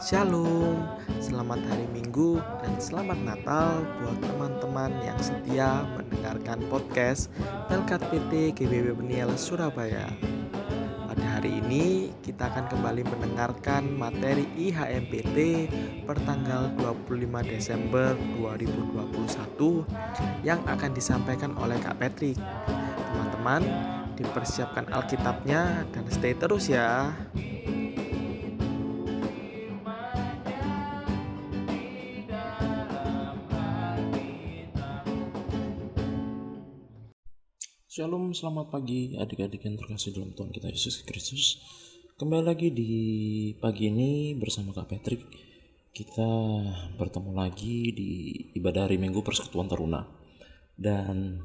Shalom, selamat hari Minggu dan selamat Natal buat teman-teman yang setia mendengarkan podcast Pelkat PT GBB Beniel Surabaya. Pada hari ini kita akan kembali mendengarkan materi IHMPT pertanggal 25 Desember 2021 yang akan disampaikan oleh Kak Patrick. Teman-teman, dipersiapkan Alkitabnya dan stay terus ya. Shalom, selamat pagi adik-adik yang terkasih dalam Tuhan kita Yesus Kristus. Kembali lagi di pagi ini bersama Kak Patrick. Kita bertemu lagi di ibadah hari Minggu Persekutuan Taruna. Dan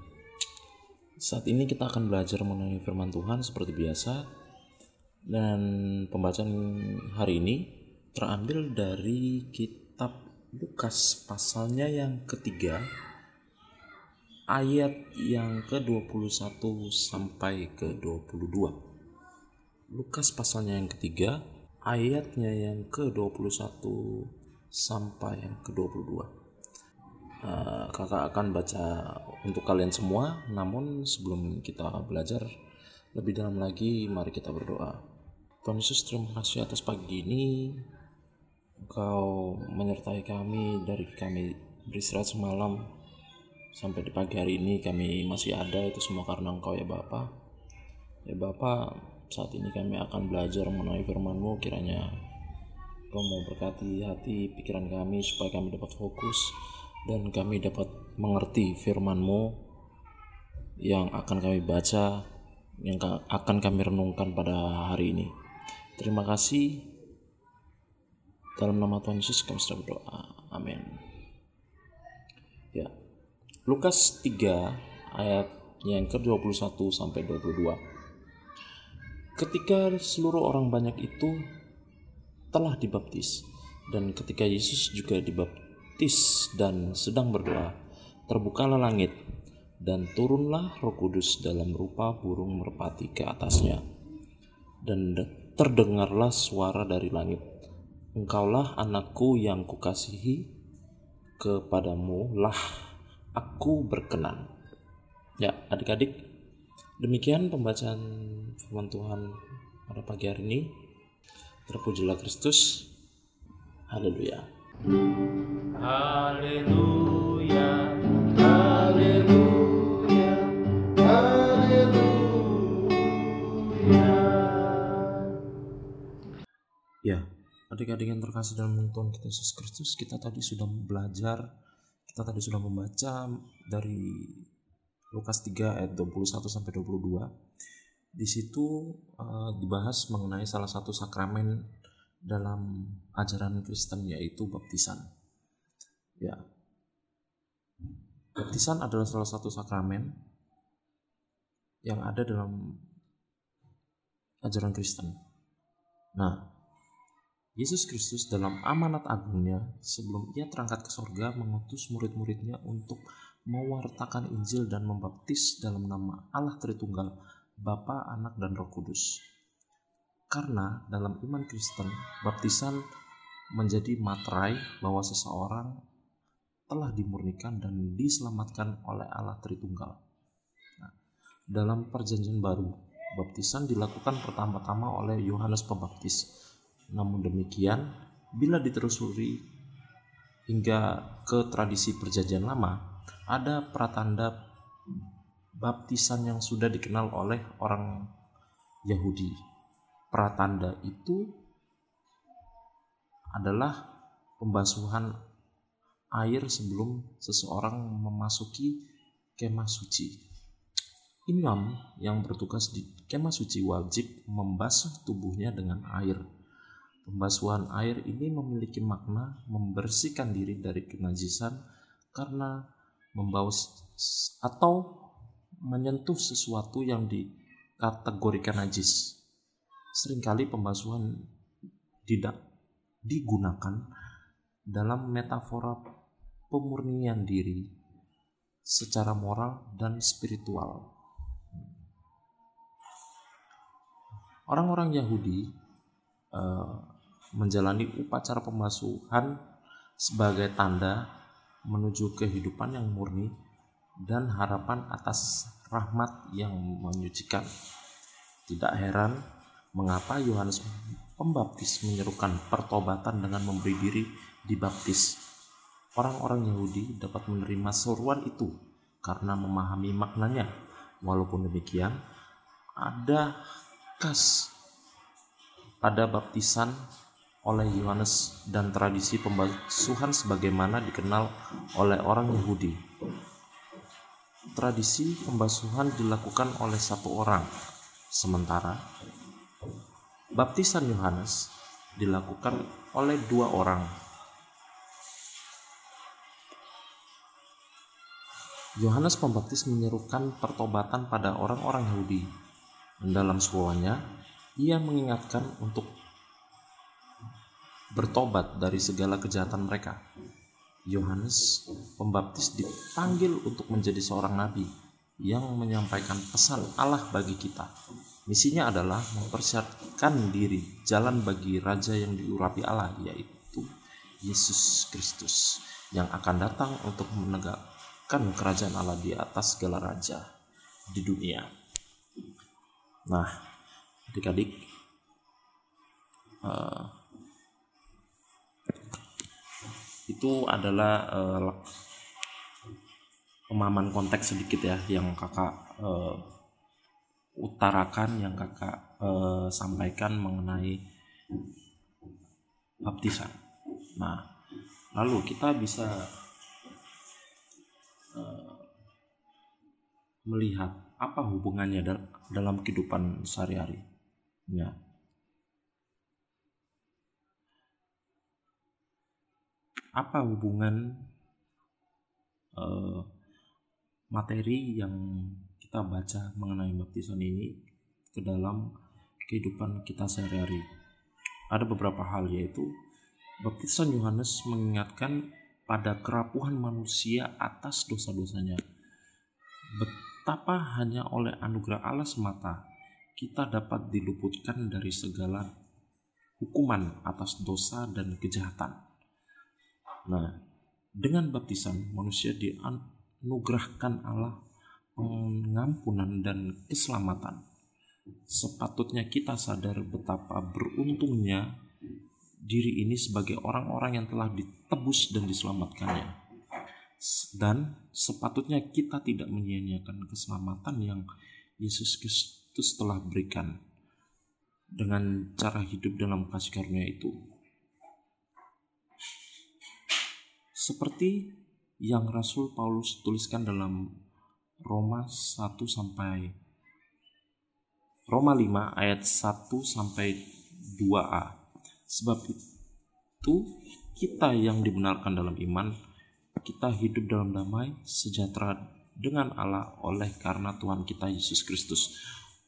saat ini kita akan belajar mengenai firman Tuhan seperti biasa. Dan pembacaan hari ini terambil dari kitab Lukas pasalnya yang ketiga ayat yang ke-21 sampai ke-22. Lukas pasalnya yang ketiga, ayatnya yang ke-21 sampai yang ke-22. Uh, kakak akan baca untuk kalian semua, namun sebelum kita belajar lebih dalam lagi, mari kita berdoa. Tuhan Yesus, terima kasih atas pagi ini. Engkau menyertai kami dari kami beristirahat semalam sampai di pagi hari ini kami masih ada itu semua karena engkau ya Bapak ya Bapak saat ini kami akan belajar mengenai firman-Mu. Kiranya Engkau mau berkati hati pikiran kami supaya kami dapat fokus dan kami dapat mengerti firman-Mu yang akan kami baca yang akan kami renungkan pada hari ini. Terima kasih. Dalam nama Tuhan Yesus kami sudah berdoa. Amin. Ya Lukas 3 ayat yang ke-21 sampai 22. Ketika seluruh orang banyak itu telah dibaptis dan ketika Yesus juga dibaptis dan sedang berdoa, terbukalah langit dan turunlah Roh Kudus dalam rupa burung merpati ke atasnya. Dan terdengarlah suara dari langit, Engkaulah anakku yang kukasihi, kepadamu lah aku berkenan. Ya, adik-adik, demikian pembacaan firman Tuhan pada pagi hari ini. Terpujilah Kristus. Haleluya. Haleluya. Haleluya. Haleluya. Ya, adik-adik yang terkasih dalam Tuhan kita Yesus Kristus, kita tadi sudah belajar kita tadi sudah membaca dari Lukas 3 ayat 21 sampai 22. Di situ uh, dibahas mengenai salah satu sakramen dalam ajaran Kristen yaitu baptisan. Ya. Baptisan adalah salah satu sakramen yang ada dalam ajaran Kristen. Nah, Yesus Kristus dalam amanat agungnya sebelum ia terangkat ke sorga mengutus murid-muridnya untuk mewartakan Injil dan membaptis dalam nama Allah Tritunggal, Bapa, Anak, dan Roh Kudus. Karena dalam iman Kristen, baptisan menjadi materai bahwa seseorang telah dimurnikan dan diselamatkan oleh Allah Tritunggal. Nah, dalam perjanjian baru, baptisan dilakukan pertama-tama oleh Yohanes Pembaptis namun demikian, bila diterusuri hingga ke tradisi perjanjian lama, ada pratanda baptisan yang sudah dikenal oleh orang Yahudi. Pratanda itu adalah pembasuhan air sebelum seseorang memasuki kemah suci. Imam yang bertugas di kemah suci wajib membasuh tubuhnya dengan air Pembasuhan air ini memiliki makna membersihkan diri dari kenajisan karena membawa atau menyentuh sesuatu yang dikategorikan najis. Seringkali pembasuhan tidak digunakan dalam metafora pemurnian diri secara moral dan spiritual. Orang-orang Yahudi uh, menjalani upacara pembasuhan sebagai tanda menuju kehidupan yang murni dan harapan atas rahmat yang menyucikan. Tidak heran mengapa Yohanes Pembaptis menyerukan pertobatan dengan memberi diri dibaptis. Orang-orang Yahudi dapat menerima seruan itu karena memahami maknanya. Walaupun demikian, ada kas pada baptisan oleh Yohanes dan tradisi pembasuhan sebagaimana dikenal oleh orang Yahudi. Tradisi pembasuhan dilakukan oleh satu orang, sementara baptisan Yohanes dilakukan oleh dua orang. Yohanes Pembaptis menyerukan pertobatan pada orang-orang Yahudi. Dalam suaranya, ia mengingatkan untuk bertobat dari segala kejahatan mereka. Yohanes Pembaptis dipanggil untuk menjadi seorang nabi yang menyampaikan pesan Allah bagi kita. Misinya adalah mempersiapkan diri jalan bagi raja yang diurapi Allah yaitu Yesus Kristus yang akan datang untuk menegakkan kerajaan Allah di atas segala raja di dunia. Nah, adik-adik uh, itu adalah uh, pemahaman konteks sedikit ya yang kakak uh, utarakan yang kakak uh, sampaikan mengenai baptisan. Nah, lalu kita bisa uh, melihat apa hubungannya dal dalam kehidupan sehari-hari. Ya. Apa hubungan uh, materi yang kita baca mengenai baptisan ini ke dalam kehidupan kita sehari-hari. Ada beberapa hal yaitu baptisan Yohanes mengingatkan pada kerapuhan manusia atas dosa-dosanya. Betapa hanya oleh anugerah Allah semata kita dapat diluputkan dari segala hukuman atas dosa dan kejahatan. Nah, dengan baptisan manusia dian nugerahkan Allah pengampunan dan keselamatan. Sepatutnya kita sadar betapa beruntungnya diri ini sebagai orang-orang yang telah ditebus dan diselamatkannya. Dan sepatutnya kita tidak menyia-nyiakan keselamatan yang Yesus Kristus telah berikan dengan cara hidup dalam kasih karunia itu. Seperti yang Rasul Paulus tuliskan dalam Roma 1 sampai Roma 5 ayat 1 sampai 2a. Sebab itu kita yang dibenarkan dalam iman kita hidup dalam damai sejahtera dengan Allah oleh karena Tuhan kita Yesus Kristus.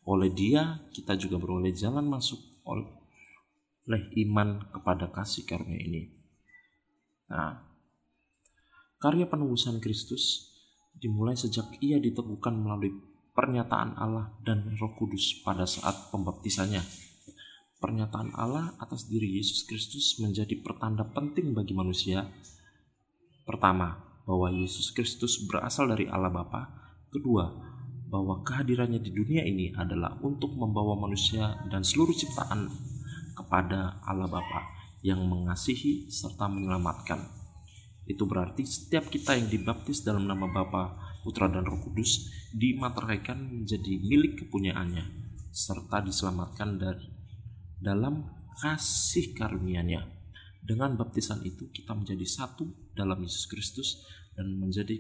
Oleh Dia kita juga beroleh jalan masuk oleh iman kepada kasih karunia ini. Nah, Karya penebusan Kristus dimulai sejak ia diteguhkan melalui pernyataan Allah dan Roh Kudus pada saat pembaptisannya. Pernyataan Allah atas diri Yesus Kristus menjadi pertanda penting bagi manusia. Pertama, bahwa Yesus Kristus berasal dari Allah Bapa. Kedua, bahwa kehadirannya di dunia ini adalah untuk membawa manusia dan seluruh ciptaan kepada Allah Bapa yang mengasihi serta menyelamatkan. Itu berarti setiap kita yang dibaptis dalam nama Bapa, Putra dan Roh Kudus dimateraikan menjadi milik kepunyaannya serta diselamatkan dari dalam kasih karunia-Nya. Dengan baptisan itu kita menjadi satu dalam Yesus Kristus dan menjadi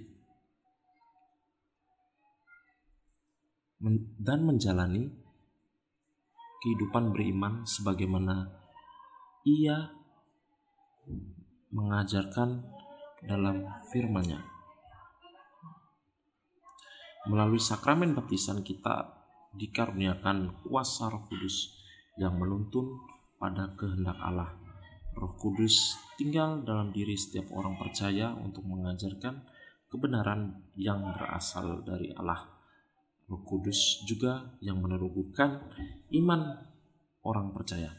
dan menjalani kehidupan beriman sebagaimana ia mengajarkan dalam firman-Nya. Melalui sakramen baptisan kita dikaruniakan kuasa Roh Kudus yang menuntun pada kehendak Allah. Roh Kudus tinggal dalam diri setiap orang percaya untuk mengajarkan kebenaran yang berasal dari Allah. Roh Kudus juga yang meneguhkan iman orang percaya.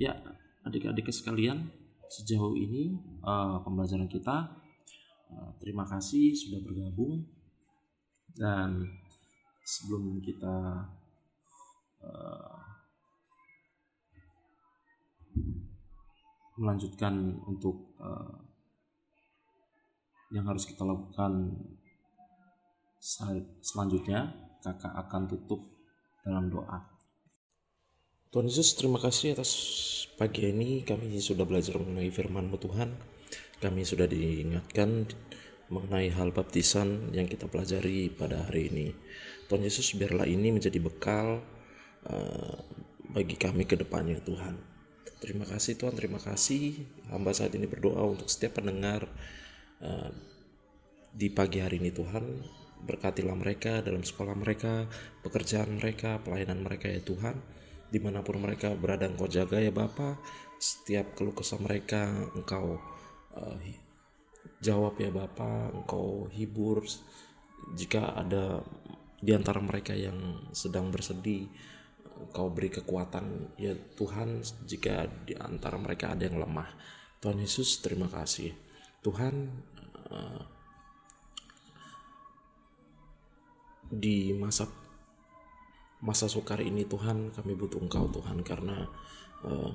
Ya, adik-adik sekalian, sejauh ini uh, pembelajaran kita. Uh, terima kasih sudah bergabung. Dan sebelum kita uh, melanjutkan untuk uh, yang harus kita lakukan selanjutnya kakak akan tutup dalam doa Tuhan Yesus terima kasih atas pagi ini kami sudah belajar mengenai firman-Mu Tuhan kami sudah diingatkan mengenai hal baptisan yang kita pelajari pada hari ini Tuhan Yesus biarlah ini menjadi bekal uh, bagi kami ke depannya Tuhan Terima kasih Tuhan, terima kasih. Hamba saat ini berdoa untuk setiap pendengar uh, di pagi hari ini Tuhan. Berkatilah mereka dalam sekolah mereka, pekerjaan mereka, pelayanan mereka ya Tuhan. Di mana pun mereka berada Engkau jaga ya Bapa. Setiap keluh kesah mereka Engkau uh, jawab ya Bapa. Engkau hibur jika ada di antara mereka yang sedang bersedih Engkau beri kekuatan ya Tuhan jika di antara mereka ada yang lemah. Tuhan Yesus terima kasih. Tuhan uh, di masa masa sukar ini Tuhan kami butuh Engkau Tuhan karena uh,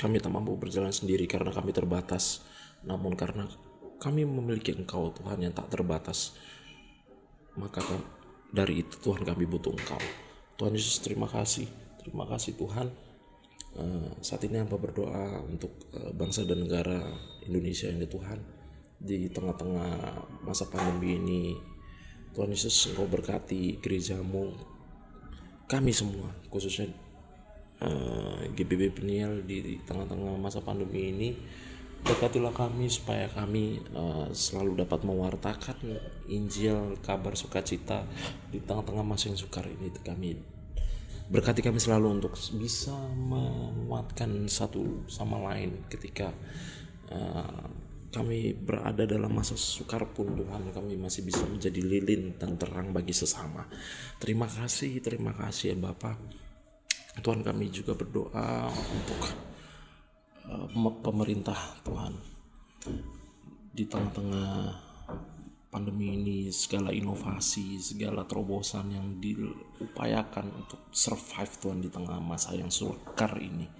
kami tak mampu berjalan sendiri karena kami terbatas. Namun karena kami memiliki Engkau Tuhan yang tak terbatas, maka dari itu Tuhan kami butuh Engkau. Tuhan Yesus terima kasih terima kasih Tuhan uh, saat ini hamba berdoa untuk uh, bangsa dan negara Indonesia ini Tuhan di tengah-tengah masa pandemi ini Tuhan Yesus engkau berkati gerejamu kami semua khususnya uh, eh, GBB Peniel di tengah-tengah masa pandemi ini berkatilah kami supaya kami uh, selalu dapat mewartakan Injil kabar sukacita di tengah-tengah masa yang sukar ini. Kami berkati kami selalu untuk bisa menguatkan satu sama lain ketika uh, kami berada dalam masa sukar pun Tuhan kami masih bisa menjadi lilin dan terang bagi sesama. Terima kasih terima kasih ya Bapak. Tuhan kami juga berdoa untuk uh, pemerintah Tuhan. Di tengah-tengah pandemi ini segala inovasi segala terobosan yang diupayakan untuk survive Tuhan di tengah masa yang sukar ini.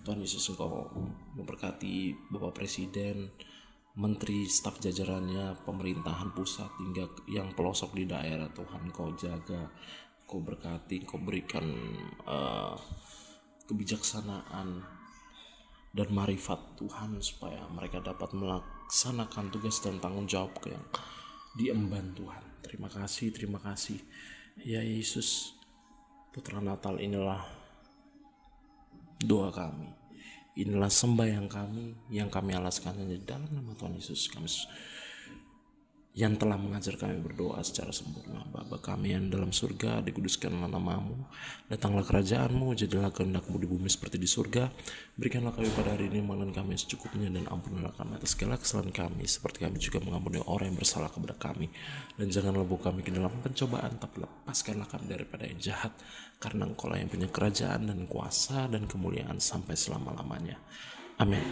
Tuhan Yesus engkau memberkati Bapak Presiden Menteri staf jajarannya pemerintahan pusat hingga yang pelosok di daerah Tuhan kau jaga kau berkati kau berikan uh, kebijaksanaan dan marifat Tuhan supaya mereka dapat melaksanakan tugas dan tanggung jawab yang diemban Tuhan. Terima kasih, terima kasih. Ya Yesus, Putra Natal inilah doa kami. Inilah sembahyang kami yang kami alaskan hanya dalam nama Tuhan Yesus. Kami yang telah mengajar kami berdoa secara sempurna. Bapa kami yang dalam surga, dikuduskanlah namamu, datanglah kerajaanmu, jadilah kehendakmu di bumi seperti di surga. Berikanlah kami pada hari ini makan kami secukupnya dan ampunilah kami atas segala kesalahan kami, seperti kami juga mengampuni orang yang bersalah kepada kami. Dan janganlah bawa kami ke dalam pencobaan, tapi lepaskanlah kami daripada yang jahat, karena engkau lah yang punya kerajaan dan kuasa dan kemuliaan sampai selama-lamanya. Amin.